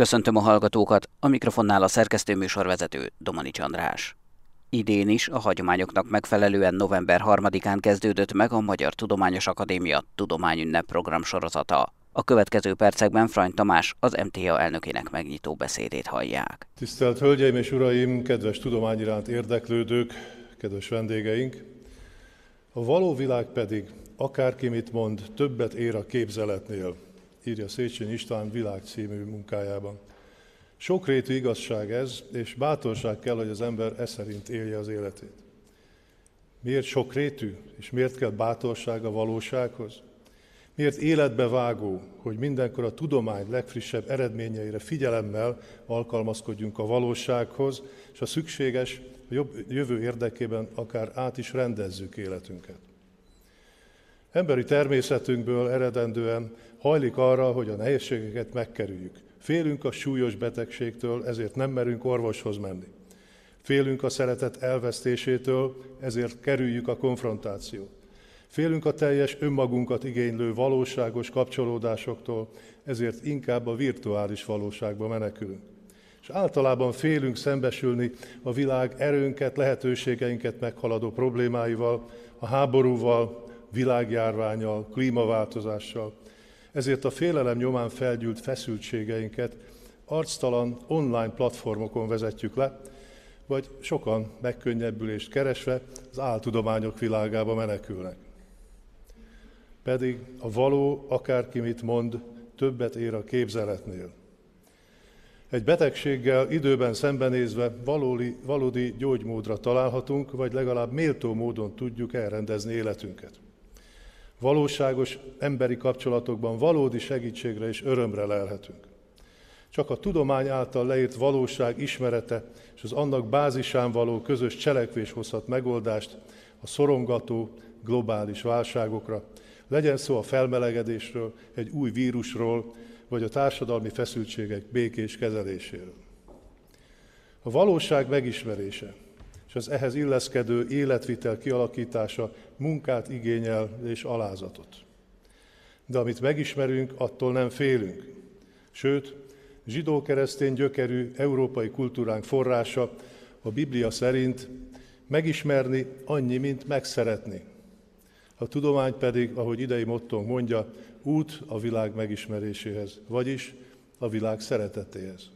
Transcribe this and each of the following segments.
Köszöntöm a hallgatókat, a mikrofonnál a szerkesztő műsorvezető Domani Csandrás. Idén is a hagyományoknak megfelelően november 3-án kezdődött meg a Magyar Tudományos Akadémia Tudományünnep program sorozata. A következő percekben Frany Tamás, az MTA elnökének megnyitó beszédét hallják. Tisztelt Hölgyeim és Uraim, kedves tudomány iránt érdeklődők, kedves vendégeink! A való világ pedig, akárki mit mond, többet ér a képzeletnél, írja Széchenyi István világ című munkájában. Sokrétű igazság ez, és bátorság kell, hogy az ember e szerint élje az életét. Miért sokrétű, és miért kell bátorság a valósághoz? Miért életbe vágó, hogy mindenkor a tudomány legfrissebb eredményeire figyelemmel alkalmazkodjunk a valósághoz, és a szükséges, a jobb jövő érdekében akár át is rendezzük életünket. Emberi természetünkből eredendően hajlik arra, hogy a nehézségeket megkerüljük. Félünk a súlyos betegségtől, ezért nem merünk orvoshoz menni. Félünk a szeretet elvesztésétől, ezért kerüljük a konfrontációt. Félünk a teljes önmagunkat igénylő valóságos kapcsolódásoktól, ezért inkább a virtuális valóságba menekülünk. És általában félünk szembesülni a világ erőnket, lehetőségeinket meghaladó problémáival, a háborúval, világjárványal, klímaváltozással. Ezért a félelem nyomán felgyűlt feszültségeinket arctalan online platformokon vezetjük le, vagy sokan megkönnyebbülést keresve az áltudományok világába menekülnek. Pedig a való, akárki mit mond, többet ér a képzeletnél. Egy betegséggel időben szembenézve valódi, valódi gyógymódra találhatunk, vagy legalább méltó módon tudjuk elrendezni életünket. Valóságos emberi kapcsolatokban valódi segítségre és örömre lelhetünk. Csak a tudomány által leírt valóság ismerete és az annak bázisán való közös cselekvés hozhat megoldást a szorongató globális válságokra, legyen szó a felmelegedésről, egy új vírusról, vagy a társadalmi feszültségek békés kezeléséről. A valóság megismerése és az ehhez illeszkedő életvitel kialakítása munkát igényel és alázatot. De amit megismerünk, attól nem félünk. Sőt, zsidó-keresztény gyökerű európai kultúránk forrása a Biblia szerint megismerni annyi, mint megszeretni. A tudomány pedig, ahogy idei mottónk mondja, út a világ megismeréséhez, vagyis a világ szeretetéhez.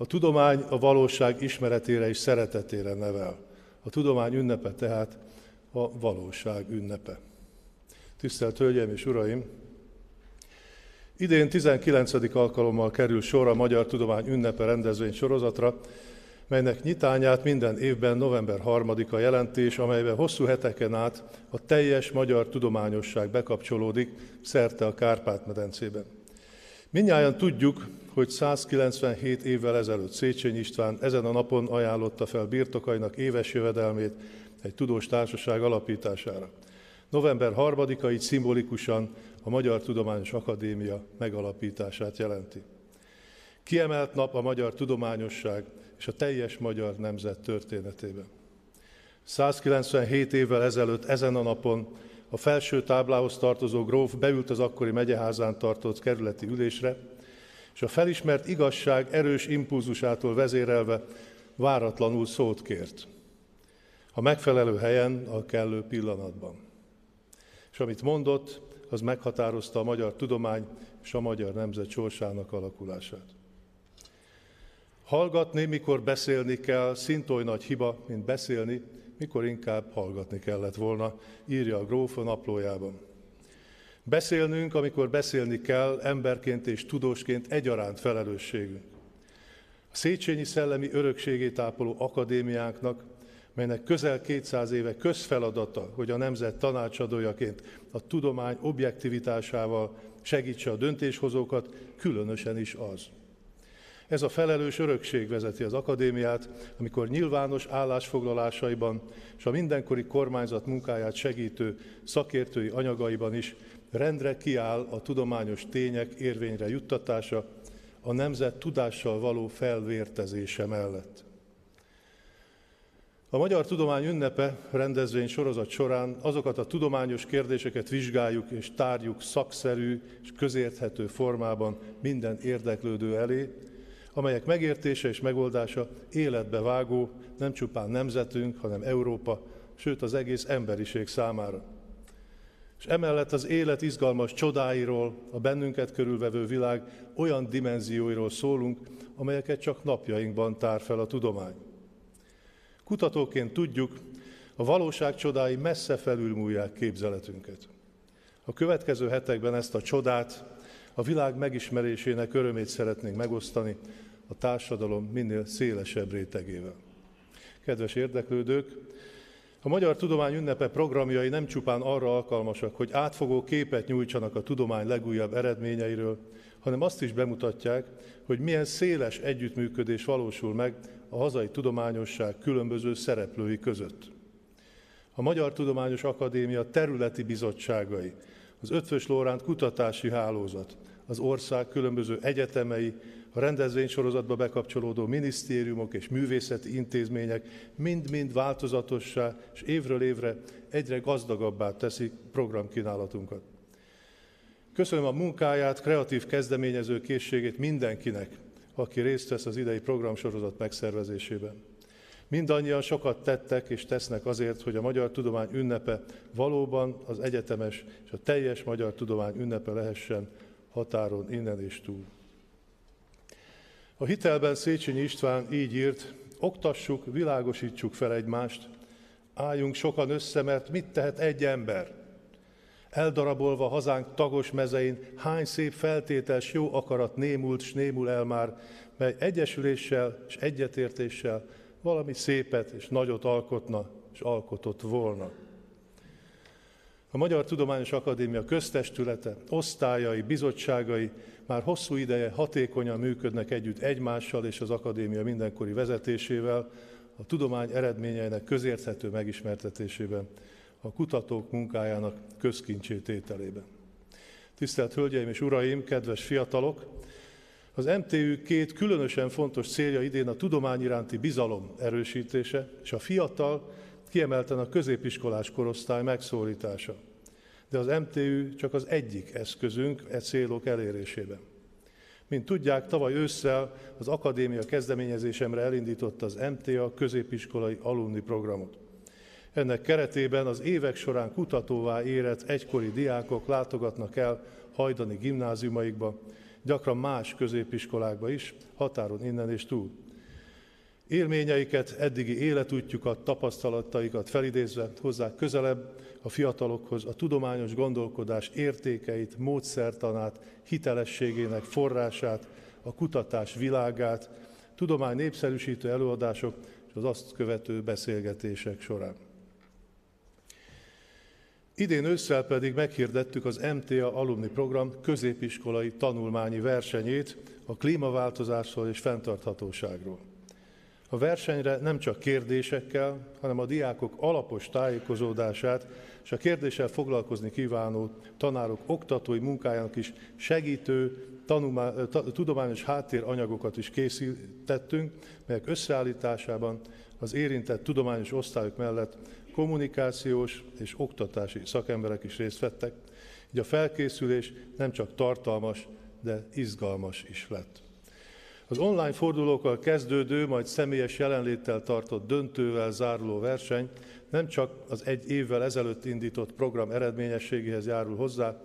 A tudomány a valóság ismeretére és szeretetére nevel. A tudomány ünnepe tehát a valóság ünnepe. Tisztelt Hölgyeim és Uraim! Idén 19. alkalommal kerül sor a Magyar Tudomány ünnepe rendezvény sorozatra, melynek nyitányát minden évben november 3-a jelentés, amelyben hosszú heteken át a teljes magyar tudományosság bekapcsolódik szerte a Kárpát-medencében. Minnyáján tudjuk, hogy 197 évvel ezelőtt Széchenyi István ezen a napon ajánlotta fel birtokainak éves jövedelmét egy tudós társaság alapítására. November 3-a így szimbolikusan a Magyar Tudományos Akadémia megalapítását jelenti. Kiemelt nap a magyar tudományosság és a teljes magyar nemzet történetében. 197 évvel ezelőtt ezen a napon a felső táblához tartozó gróf beült az akkori megyeházán tartott kerületi ülésre, és a felismert igazság erős impulzusától vezérelve váratlanul szót kért. A megfelelő helyen, a kellő pillanatban. És amit mondott, az meghatározta a magyar tudomány és a magyar nemzet sorsának alakulását. Hallgatni, mikor beszélni kell, szint oly nagy hiba, mint beszélni, mikor inkább hallgatni kellett volna, írja a gróf a naplójában. Beszélnünk, amikor beszélni kell, emberként és tudósként egyaránt felelősségünk. A Széchenyi Szellemi Örökségét ápoló akadémiánknak, melynek közel 200 éve közfeladata, hogy a nemzet tanácsadójaként a tudomány objektivitásával segítse a döntéshozókat, különösen is az. Ez a felelős örökség vezeti az akadémiát, amikor nyilvános állásfoglalásaiban és a mindenkori kormányzat munkáját segítő szakértői anyagaiban is rendre kiáll a tudományos tények érvényre juttatása, a nemzet tudással való felvértezése mellett. A Magyar Tudomány ünnepe rendezvény sorozat során azokat a tudományos kérdéseket vizsgáljuk és tárjuk szakszerű és közérthető formában minden érdeklődő elé, amelyek megértése és megoldása életbe vágó nem csupán nemzetünk, hanem Európa, sőt az egész emberiség számára. És emellett az élet izgalmas csodáiról, a bennünket körülvevő világ olyan dimenzióiról szólunk, amelyeket csak napjainkban tár fel a tudomány. Kutatóként tudjuk, a valóság csodái messze felülmúlják képzeletünket. A következő hetekben ezt a csodát, a világ megismerésének örömét szeretnénk megosztani a társadalom minél szélesebb rétegével. Kedves érdeklődők, a Magyar Tudomány Ünnepe programjai nem csupán arra alkalmasak, hogy átfogó képet nyújtsanak a tudomány legújabb eredményeiről, hanem azt is bemutatják, hogy milyen széles együttműködés valósul meg a hazai tudományosság különböző szereplői között. A Magyar Tudományos Akadémia területi bizottságai, az Ötvös Lóránt Kutatási Hálózat, az ország különböző egyetemei, a rendezvénysorozatba bekapcsolódó minisztériumok és művészeti intézmények mind-mind változatossá és évről évre egyre gazdagabbá teszik programkínálatunkat. Köszönöm a munkáját, kreatív kezdeményező készségét mindenkinek, aki részt vesz az idei programsorozat megszervezésében. Mindannyian sokat tettek és tesznek azért, hogy a magyar tudomány ünnepe valóban az egyetemes és a teljes magyar tudomány ünnepe lehessen határon innen és túl. A hitelben Széchenyi István így írt, oktassuk, világosítsuk fel egymást, álljunk sokan össze, mert mit tehet egy ember? Eldarabolva hazánk tagos mezein, hány szép feltétes jó akarat némult s némul el már, mely egyesüléssel és egyetértéssel valami szépet és nagyot alkotna, és alkotott volna. A Magyar Tudományos Akadémia köztestülete, osztályai, bizottságai már hosszú ideje hatékonyan működnek együtt egymással és az akadémia mindenkori vezetésével, a tudomány eredményeinek közérthető megismertetésében, a kutatók munkájának közkincsét ételében. Tisztelt Hölgyeim és Uraim, kedves fiatalok! Az MTÜ két különösen fontos célja idén a tudomány iránti bizalom erősítése és a fiatal, kiemelten a középiskolás korosztály megszólítása. De az MTÜ csak az egyik eszközünk e célok elérésében. Mint tudják, tavaly ősszel az akadémia kezdeményezésemre elindította az MTA középiskolai alumni programot. Ennek keretében az évek során kutatóvá érett egykori diákok látogatnak el hajdani gimnáziumaikba, gyakran más középiskolákba is, határon innen és túl. Élményeiket, eddigi életútjukat, tapasztalataikat felidézve hozzák közelebb a fiatalokhoz a tudományos gondolkodás értékeit, módszertanát, hitelességének forrását, a kutatás világát, tudomány népszerűsítő előadások és az azt követő beszélgetések során. Idén ősszel pedig meghirdettük az MTA alumni program középiskolai tanulmányi versenyét a klímaváltozásról és fenntarthatóságról. A versenyre nem csak kérdésekkel, hanem a diákok alapos tájékozódását és a kérdéssel foglalkozni kívánó tanárok oktatói munkájának is segítő tanulmá, tudományos háttéranyagokat is készítettünk, melyek összeállításában az érintett tudományos osztályok mellett kommunikációs és oktatási szakemberek is részt vettek, így a felkészülés nem csak tartalmas, de izgalmas is lett. Az online fordulókkal kezdődő, majd személyes jelenléttel tartott döntővel záruló verseny nem csak az egy évvel ezelőtt indított program eredményességéhez járul hozzá,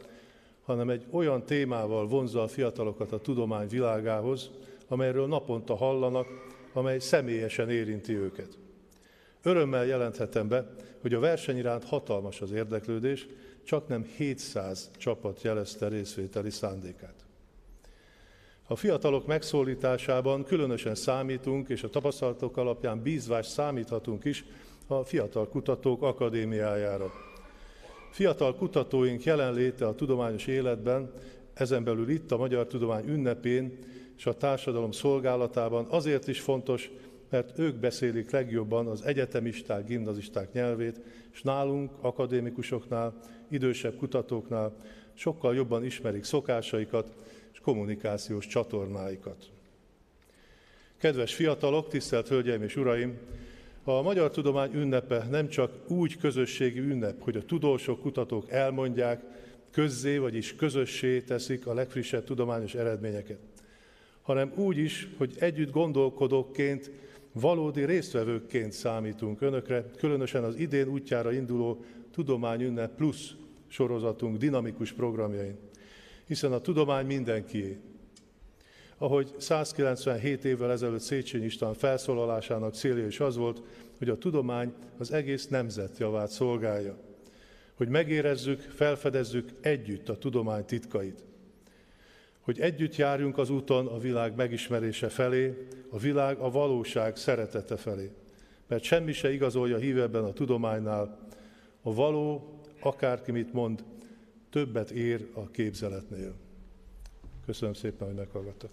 hanem egy olyan témával vonzza a fiatalokat a tudomány világához, amelyről naponta hallanak, amely személyesen érinti őket. Örömmel jelenthetem be, hogy a verseny iránt hatalmas az érdeklődés, csak nem 700 csapat jelezte részvételi szándékát. A fiatalok megszólításában különösen számítunk, és a tapasztalatok alapján bízvás számíthatunk is a Fiatal Kutatók Akadémiájára. Fiatal kutatóink jelenléte a tudományos életben, ezen belül itt a Magyar Tudomány ünnepén és a társadalom szolgálatában azért is fontos, mert ők beszélik legjobban az egyetemisták, gimnazisták nyelvét, és nálunk, akadémikusoknál, idősebb kutatóknál sokkal jobban ismerik szokásaikat és kommunikációs csatornáikat. Kedves fiatalok, tisztelt Hölgyeim és Uraim! A Magyar Tudomány ünnepe nem csak úgy közösségi ünnep, hogy a tudósok, kutatók elmondják, közzé, vagyis közössé teszik a legfrissebb tudományos eredményeket, hanem úgy is, hogy együtt gondolkodóként, valódi résztvevőkként számítunk önökre, különösen az idén útjára induló Tudományünnep Plus sorozatunk dinamikus programjain, hiszen a tudomány mindenkié. Ahogy 197 évvel ezelőtt Széchenyi István felszólalásának célja is az volt, hogy a tudomány az egész nemzet javát szolgálja, hogy megérezzük, felfedezzük együtt a tudomány titkait, hogy együtt járjunk az úton a világ megismerése felé, a világ a valóság szeretete felé. Mert semmi se igazolja hívebben a tudománynál, a való, akárki mit mond, többet ér a képzeletnél. Köszönöm szépen, hogy meghallgattak.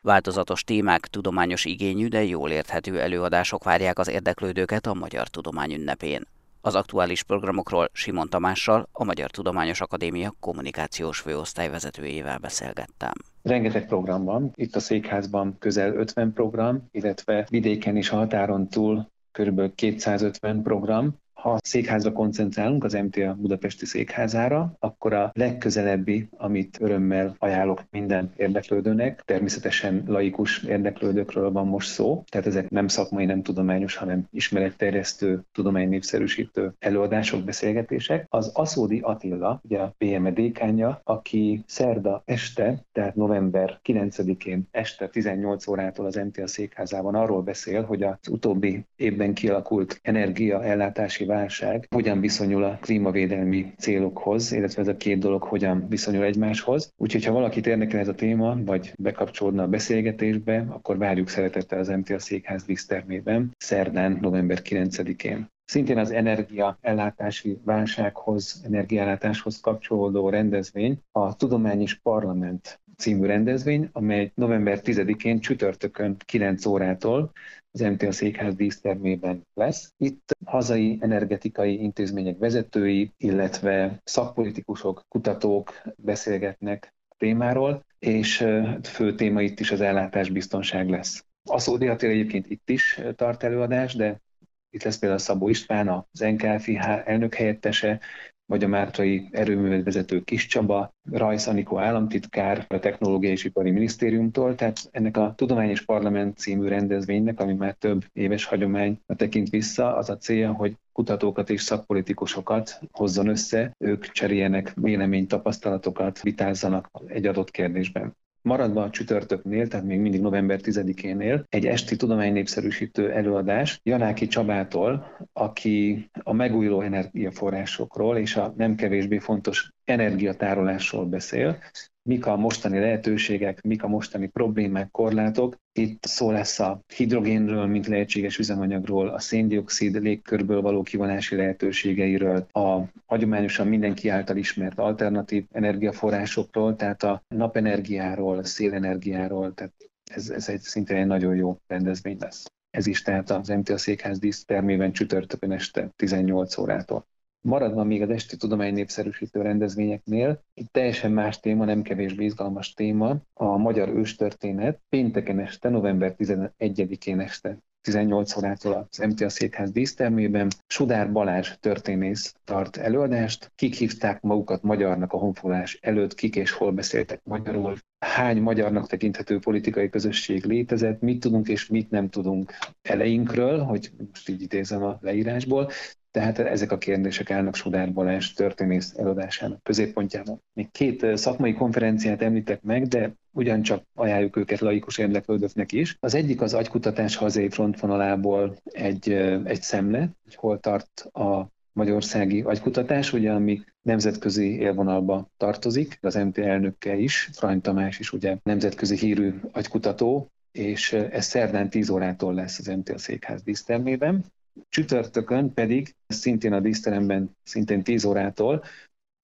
Változatos témák, tudományos igényű, de jól érthető előadások várják az érdeklődőket a Magyar Tudomány ünnepén. Az aktuális programokról Simon Tamással, a Magyar Tudományos Akadémia kommunikációs főosztály vezetőjével beszélgettem. Rengeteg program van, itt a székházban közel 50 program, illetve vidéken is a határon túl kb. 250 program, ha a székházra koncentrálunk, az MTA Budapesti székházára, akkor a legközelebbi, amit örömmel ajánlok minden érdeklődőnek, természetesen laikus érdeklődőkről van most szó, tehát ezek nem szakmai, nem tudományos, hanem ismeretterjesztő, tudománynépszerűsítő előadások, beszélgetések. Az Aszódi Attila, ugye a PME dékánja, aki szerda este, tehát november 9-én este 18 órától az MTA székházában arról beszél, hogy az utóbbi évben kialakult energiaellátási válság hogyan viszonyul a klímavédelmi célokhoz, illetve ez a két dolog hogyan viszonyul egymáshoz. Úgyhogy ha valakit érdekel ez a téma, vagy bekapcsolódna a beszélgetésbe, akkor várjuk szeretettel az MTA székház víztermében, szerdán, november 9-én. Szintén az energiaellátási válsághoz, energiaellátáshoz kapcsolódó rendezvény a Tudományos Parlament című rendezvény, amely november 10-én csütörtökön 9 órától az MTA székház dísztermében lesz. Itt hazai energetikai intézmények vezetői, illetve szakpolitikusok, kutatók beszélgetnek a témáról, és fő téma itt is az ellátásbiztonság lesz. A Szódi Attila egyébként itt is tart előadás, de itt lesz például Szabó István, az NKFI elnök helyettese, vagy a Mártai erőművet vezető Kis Csaba, Rajsz Anikó államtitkár a Technológiai és Ipari Minisztériumtól, tehát ennek a Tudományos Parlament című rendezvénynek, ami már több éves hagyomány tekint vissza, az a célja, hogy kutatókat és szakpolitikusokat hozzon össze, ők cseréljenek vélemény tapasztalatokat, vitázzanak egy adott kérdésben. Maradva a csütörtöknél, tehát még mindig november 10-énél, egy esti tudománynépszerűsítő előadás Janáki Csabától, aki a megújuló energiaforrásokról és a nem kevésbé fontos energiatárolásról beszél, mik a mostani lehetőségek, mik a mostani problémák, korlátok. Itt szó lesz a hidrogénről, mint lehetséges üzemanyagról, a széndiokszid légkörből való kivonási lehetőségeiről, a hagyományosan mindenki által ismert alternatív energiaforrásokról, tehát a napenergiáról, a szélenergiáról, tehát ez, ez egy szintén egy nagyon jó rendezvény lesz. Ez is tehát az MTA Székház dísztermében csütörtökön este 18 órától. Maradva még az esti tudomány népszerűsítő rendezvényeknél, itt teljesen más téma, nem kevésbé izgalmas téma, a magyar őstörténet pénteken este, november 11-én este 18 órától az MTA Székház dísztermében. Sudár Balázs történész tart előadást. Kik hívták magukat magyarnak a honfoglalás előtt, kik és hol beszéltek magyarul, hány magyarnak tekinthető politikai közösség létezett, mit tudunk és mit nem tudunk eleinkről, hogy most így idézem a leírásból, tehát ezek a kérdések állnak Sudár Balázs történész eladásának középpontjában. Még két szakmai konferenciát említek meg, de ugyancsak ajánljuk őket laikus érdeklődőknek is. Az egyik az agykutatás hazai frontvonalából egy, egy szemle, hogy hol tart a magyarországi agykutatás, ugye, ami nemzetközi élvonalba tartozik, az MT elnöke is, Frany Tamás is ugye nemzetközi hírű agykutató, és ez szerdán 10 órától lesz az MT a székház dísztermében. Csütörtökön pedig szintén a díszteremben, szintén 10 órától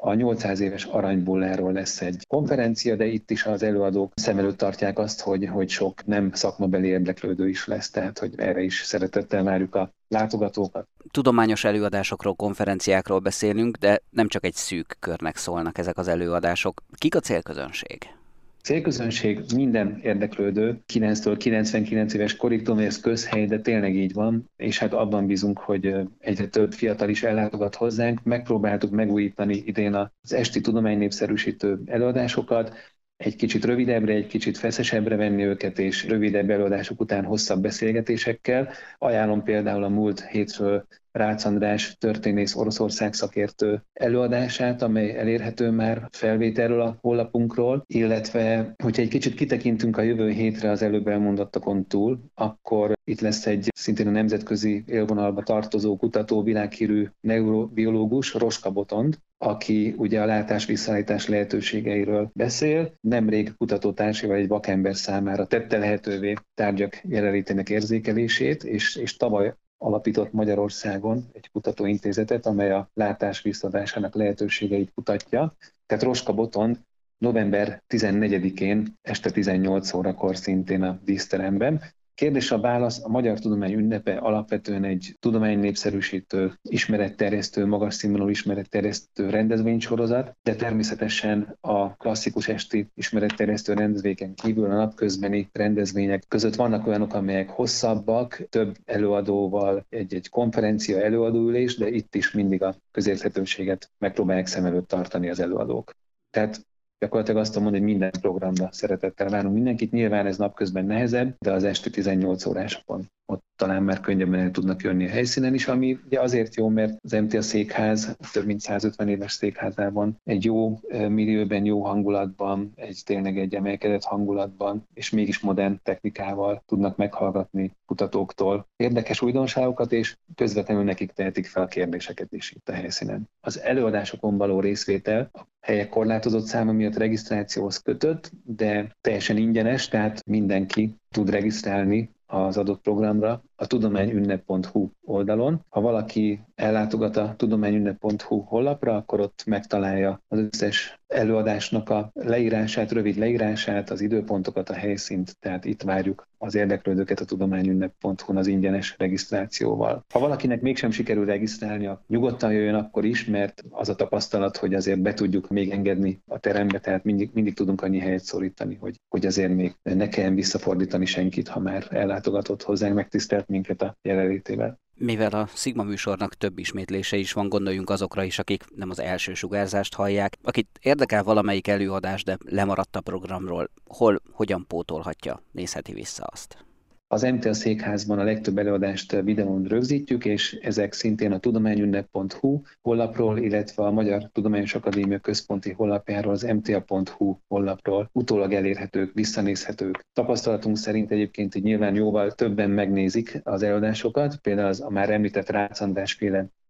a 800 éves aranybulláról lesz egy konferencia, de itt is az előadók szem előtt tartják azt, hogy, hogy sok nem szakmabeli érdeklődő is lesz, tehát hogy erre is szeretettel várjuk a látogatókat. Tudományos előadásokról, konferenciákról beszélünk, de nem csak egy szűk körnek szólnak ezek az előadások. Kik a célközönség? Célközönség minden érdeklődő, 9-től 99 éves korig tudom, ez közhely, de tényleg így van, és hát abban bízunk, hogy egyre több fiatal is ellátogat hozzánk. Megpróbáltuk megújítani idén az esti tudománynépszerűsítő előadásokat, egy kicsit rövidebbre, egy kicsit feszesebbre venni őket, és rövidebb előadások után hosszabb beszélgetésekkel. Ajánlom például a múlt hétről Rácz András történész Oroszország szakértő előadását, amely elérhető már felvételről a honlapunkról, illetve hogyha egy kicsit kitekintünk a jövő hétre az előbb elmondottakon túl, akkor itt lesz egy szintén a nemzetközi élvonalba tartozó kutató, világhírű neurobiológus, Roska Botond, aki ugye a látás visszaállítás lehetőségeiről beszél, nemrég kutatótársaival egy vakember számára tette lehetővé tárgyak jelenlétének érzékelését, és, és tavaly alapított Magyarországon egy kutatóintézetet, amely a látás visszadásának lehetőségeit kutatja. Tehát Roska Botond november 14-én este 18 órakor szintén a díszteremben Kérdés a válasz, a Magyar Tudomány ünnepe alapvetően egy tudománynépszerűsítő, ismeretterjesztő, magas színvonalú ismeretterjesztő rendezvénysorozat, de természetesen a klasszikus esti ismeretterjesztő rendezvényeken kívül a napközbeni rendezvények között vannak olyanok, amelyek hosszabbak, több előadóval, egy-egy konferencia előadóülés, de itt is mindig a közérthetőséget megpróbálják szem előtt tartani az előadók. Tehát gyakorlatilag azt mondani, hogy minden programra szeretettel várunk mindenkit. Nyilván ez napközben nehezebb, de az este 18 órásokon ott talán már könnyebben el tudnak jönni a helyszínen is, ami ugye azért jó, mert az MTA székház több mint 150 éves székházában egy jó millióben, jó hangulatban, egy tényleg egy emelkedett hangulatban, és mégis modern technikával tudnak meghallgatni kutatóktól érdekes újdonságokat, és közvetlenül nekik tehetik fel a kérdéseket is itt a helyszínen. Az előadásokon való részvétel a helyek korlátozott száma miatt regisztrációhoz kötött, de teljesen ingyenes, tehát mindenki tud regisztrálni az adott programra a tudományünnep.hu oldalon. Ha valaki ellátogat a tudományünnep.hu honlapra, akkor ott megtalálja az összes előadásnak a leírását, rövid leírását, az időpontokat, a helyszínt, tehát itt várjuk az érdeklődőket a tudományünnep.hu-n az ingyenes regisztrációval. Ha valakinek mégsem sikerül regisztrálnia, nyugodtan jöjjön akkor is, mert az a tapasztalat, hogy azért be tudjuk még engedni a terembe, tehát mindig, mindig tudunk annyi helyet szorítani, hogy, hogy azért még ne kelljen visszafordítani senkit, ha már ellátogatott hozzánk, megtisztelt minket a jelenlétével. Mivel a Sigma műsornak több ismétlése is van, gondoljunk azokra is, akik nem az első sugárzást hallják, akit érdekel valamelyik előadás, de lemaradt a programról, hol, hogyan pótolhatja, nézheti vissza azt. Az MTA székházban a legtöbb előadást videón rögzítjük, és ezek szintén a tudományünnep.hu honlapról, illetve a Magyar Tudományos Akadémia központi honlapjáról, az mta.hu honlapról utólag elérhetők, visszanézhetők. Tapasztalatunk szerint egyébként hogy nyilván jóval többen megnézik az előadásokat, például az a már említett Rácz András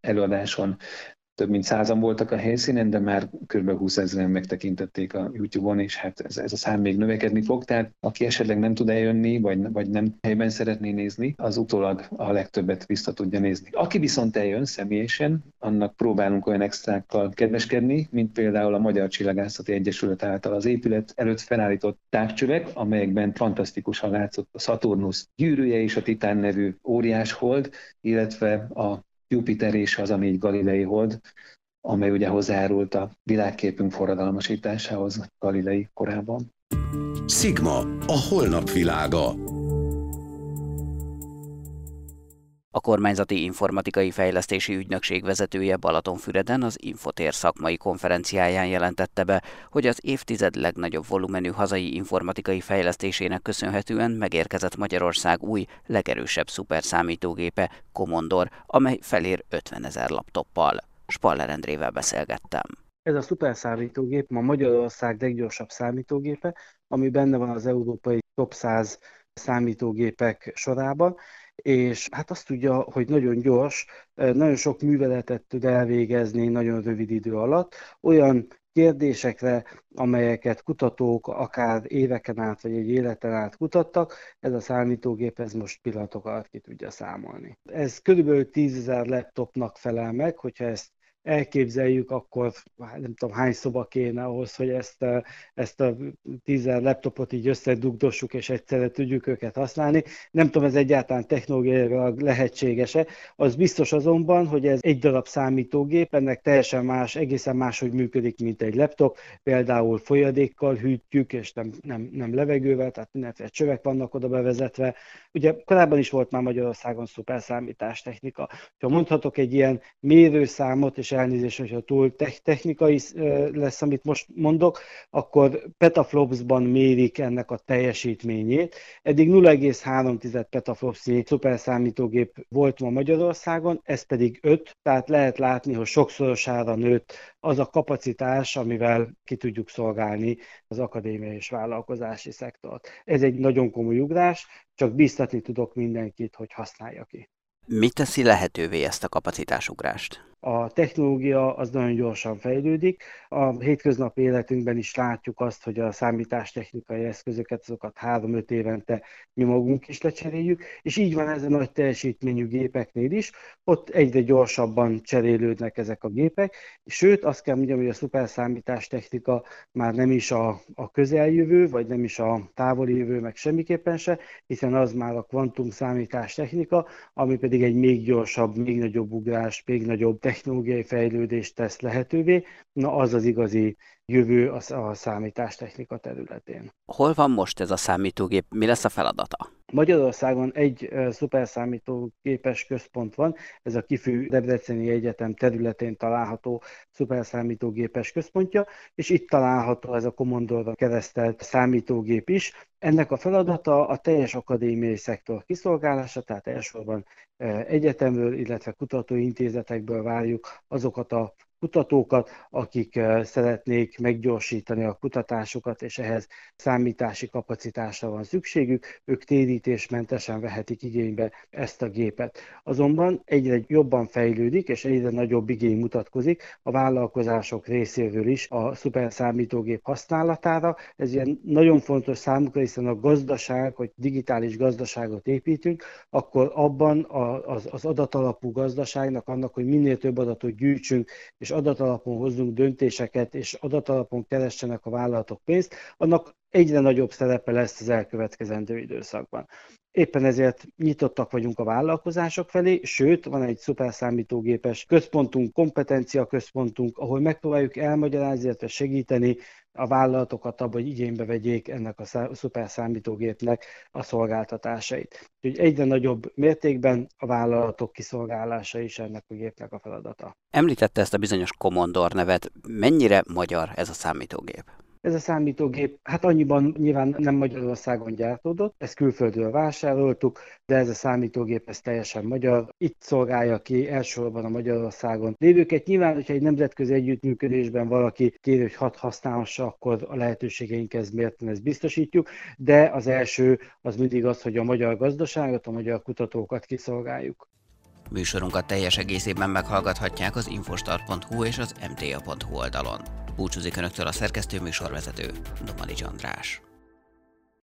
előadáson több mint százan voltak a helyszínen, de már kb. 20 ezeren megtekintették a YouTube-on, és hát ez, ez a szám még növekedni fog, tehát aki esetleg nem tud eljönni, vagy, vagy nem helyben szeretné nézni, az utólag a legtöbbet vissza tudja nézni. Aki viszont eljön személyesen, annak próbálunk olyan extrákkal kedveskedni, mint például a Magyar Csillagászati Egyesület által az épület előtt felállított távcsövek, amelyekben fantasztikusan látszott a Saturnus gyűrűje és a Titán nevű óriás hold, illetve a Jupiter és az a négy galilei hold, amely ugye hozzárult a világképünk forradalmasításához Galilei korában. Sigma, a holnap világa. A kormányzati informatikai fejlesztési ügynökség vezetője Balatonfüreden az Infotér szakmai konferenciáján jelentette be, hogy az évtized legnagyobb volumenű hazai informatikai fejlesztésének köszönhetően megérkezett Magyarország új, legerősebb szuperszámítógépe, Commodore, amely felér 50 ezer laptoppal. Spaller Endrével beszélgettem. Ez a szuperszámítógép ma Magyarország leggyorsabb számítógépe, ami benne van az európai top 100 számítógépek sorában, és hát azt tudja, hogy nagyon gyors, nagyon sok műveletet tud elvégezni nagyon rövid idő alatt, olyan kérdésekre, amelyeket kutatók akár éveken át vagy egy életen át kutattak, ez a számítógép ez most pillanatok alatt ki tudja számolni. Ez körülbelül 10 ezer laptopnak felel meg, hogyha ezt elképzeljük, akkor hát nem tudom hány szoba kéne ahhoz, hogy ezt, ezt a tízer laptopot így összedugdossuk, és egyszerre tudjuk őket használni. Nem tudom, ez egyáltalán technológiailag lehetséges-e. Az biztos azonban, hogy ez egy darab számítógép, ennek teljesen más, egészen máshogy működik, mint egy laptop. Például folyadékkal hűtjük, és nem, nem, nem levegővel, tehát mindenféle csövek vannak oda bevezetve. Ugye korábban is volt már Magyarországon szuperszámítástechnika. Ha mondhatok egy ilyen mérőszámot, és elnézést, hogyha túl technikai lesz, amit most mondok, akkor petaflopsban mérik ennek a teljesítményét. Eddig 0,3 petaflopsnyi szuperszámítógép volt ma Magyarországon, ez pedig 5, tehát lehet látni, hogy sokszorosára nőtt az a kapacitás, amivel ki tudjuk szolgálni az akadémiai és vállalkozási szektort. Ez egy nagyon komoly ugrás, csak biztatni tudok mindenkit, hogy használja ki. Mi teszi lehetővé ezt a kapacitásugrást? A technológia az nagyon gyorsan fejlődik. A hétköznapi életünkben is látjuk azt, hogy a számítástechnikai eszközöket, azokat három-öt évente mi magunk is lecseréljük, és így van ez a nagy teljesítményű gépeknél is, ott egyre gyorsabban cserélődnek ezek a gépek, sőt azt kell mondjam, hogy a szuperszámítástechnika már nem is a, a közeljövő, vagy nem is a távoli jövő, meg semmiképpen se, hiszen az már a kvantum számítástechnika, ami pedig egy még gyorsabb, még nagyobb ugrás, még nagyobb technológiai fejlődést tesz lehetővé, na az az igazi jövő a számítástechnika területén. Hol van most ez a számítógép? Mi lesz a feladata? Magyarországon egy szuperszámítógépes központ van, ez a Kifű Debreceni Egyetem területén található szuperszámítógépes központja, és itt található ez a Commodore keresztelt számítógép is. Ennek a feladata a teljes akadémiai szektor kiszolgálása, tehát elsősorban egyetemről, illetve kutatóintézetekből várjuk azokat a kutatókat, akik eh, szeretnék meggyorsítani a kutatásukat, és ehhez számítási kapacitásra van szükségük, ők térítésmentesen vehetik igénybe ezt a gépet. Azonban egyre jobban fejlődik, és egyre nagyobb igény mutatkozik a vállalkozások részéről is a szuperszámítógép használatára. Ez ilyen nagyon fontos számukra, hiszen a gazdaság, hogy digitális gazdaságot építünk, akkor abban az adatalapú gazdaságnak, annak, hogy minél több adatot gyűjtsünk, és és adatalapon hozzunk döntéseket, és adatalapon keressenek a vállalatok pénzt, annak egyre nagyobb szerepe lesz az elkövetkezendő időszakban. Éppen ezért nyitottak vagyunk a vállalkozások felé, sőt, van egy szuperszámítógépes központunk, kompetencia központunk, ahol megpróbáljuk elmagyarázni, illetve segíteni a vállalatokat abban, hogy igénybe vegyék ennek a szuperszámítógépnek a szolgáltatásait. Úgyhogy egyre nagyobb mértékben a vállalatok kiszolgálása is ennek a gépnek a feladata. Említette ezt a bizonyos Commodore nevet. Mennyire magyar ez a számítógép? Ez a számítógép, hát annyiban nyilván nem Magyarországon gyártódott, ezt külföldről vásároltuk, de ez a számítógép ez teljesen magyar. Itt szolgálja ki elsősorban a Magyarországon lévőket. Nyilván, hogyha egy nemzetközi együttműködésben valaki kér, hogy hat használhassa, akkor a lehetőségeinkhez mérten ezt biztosítjuk, de az első az mindig az, hogy a magyar gazdaságot, a magyar kutatókat kiszolgáljuk. Műsorunkat teljes egészében meghallgathatják az infostart.hu és az mta.hu oldalon. Búcsúzik Önöktől a szerkesztő műsorvezető, Domanics András.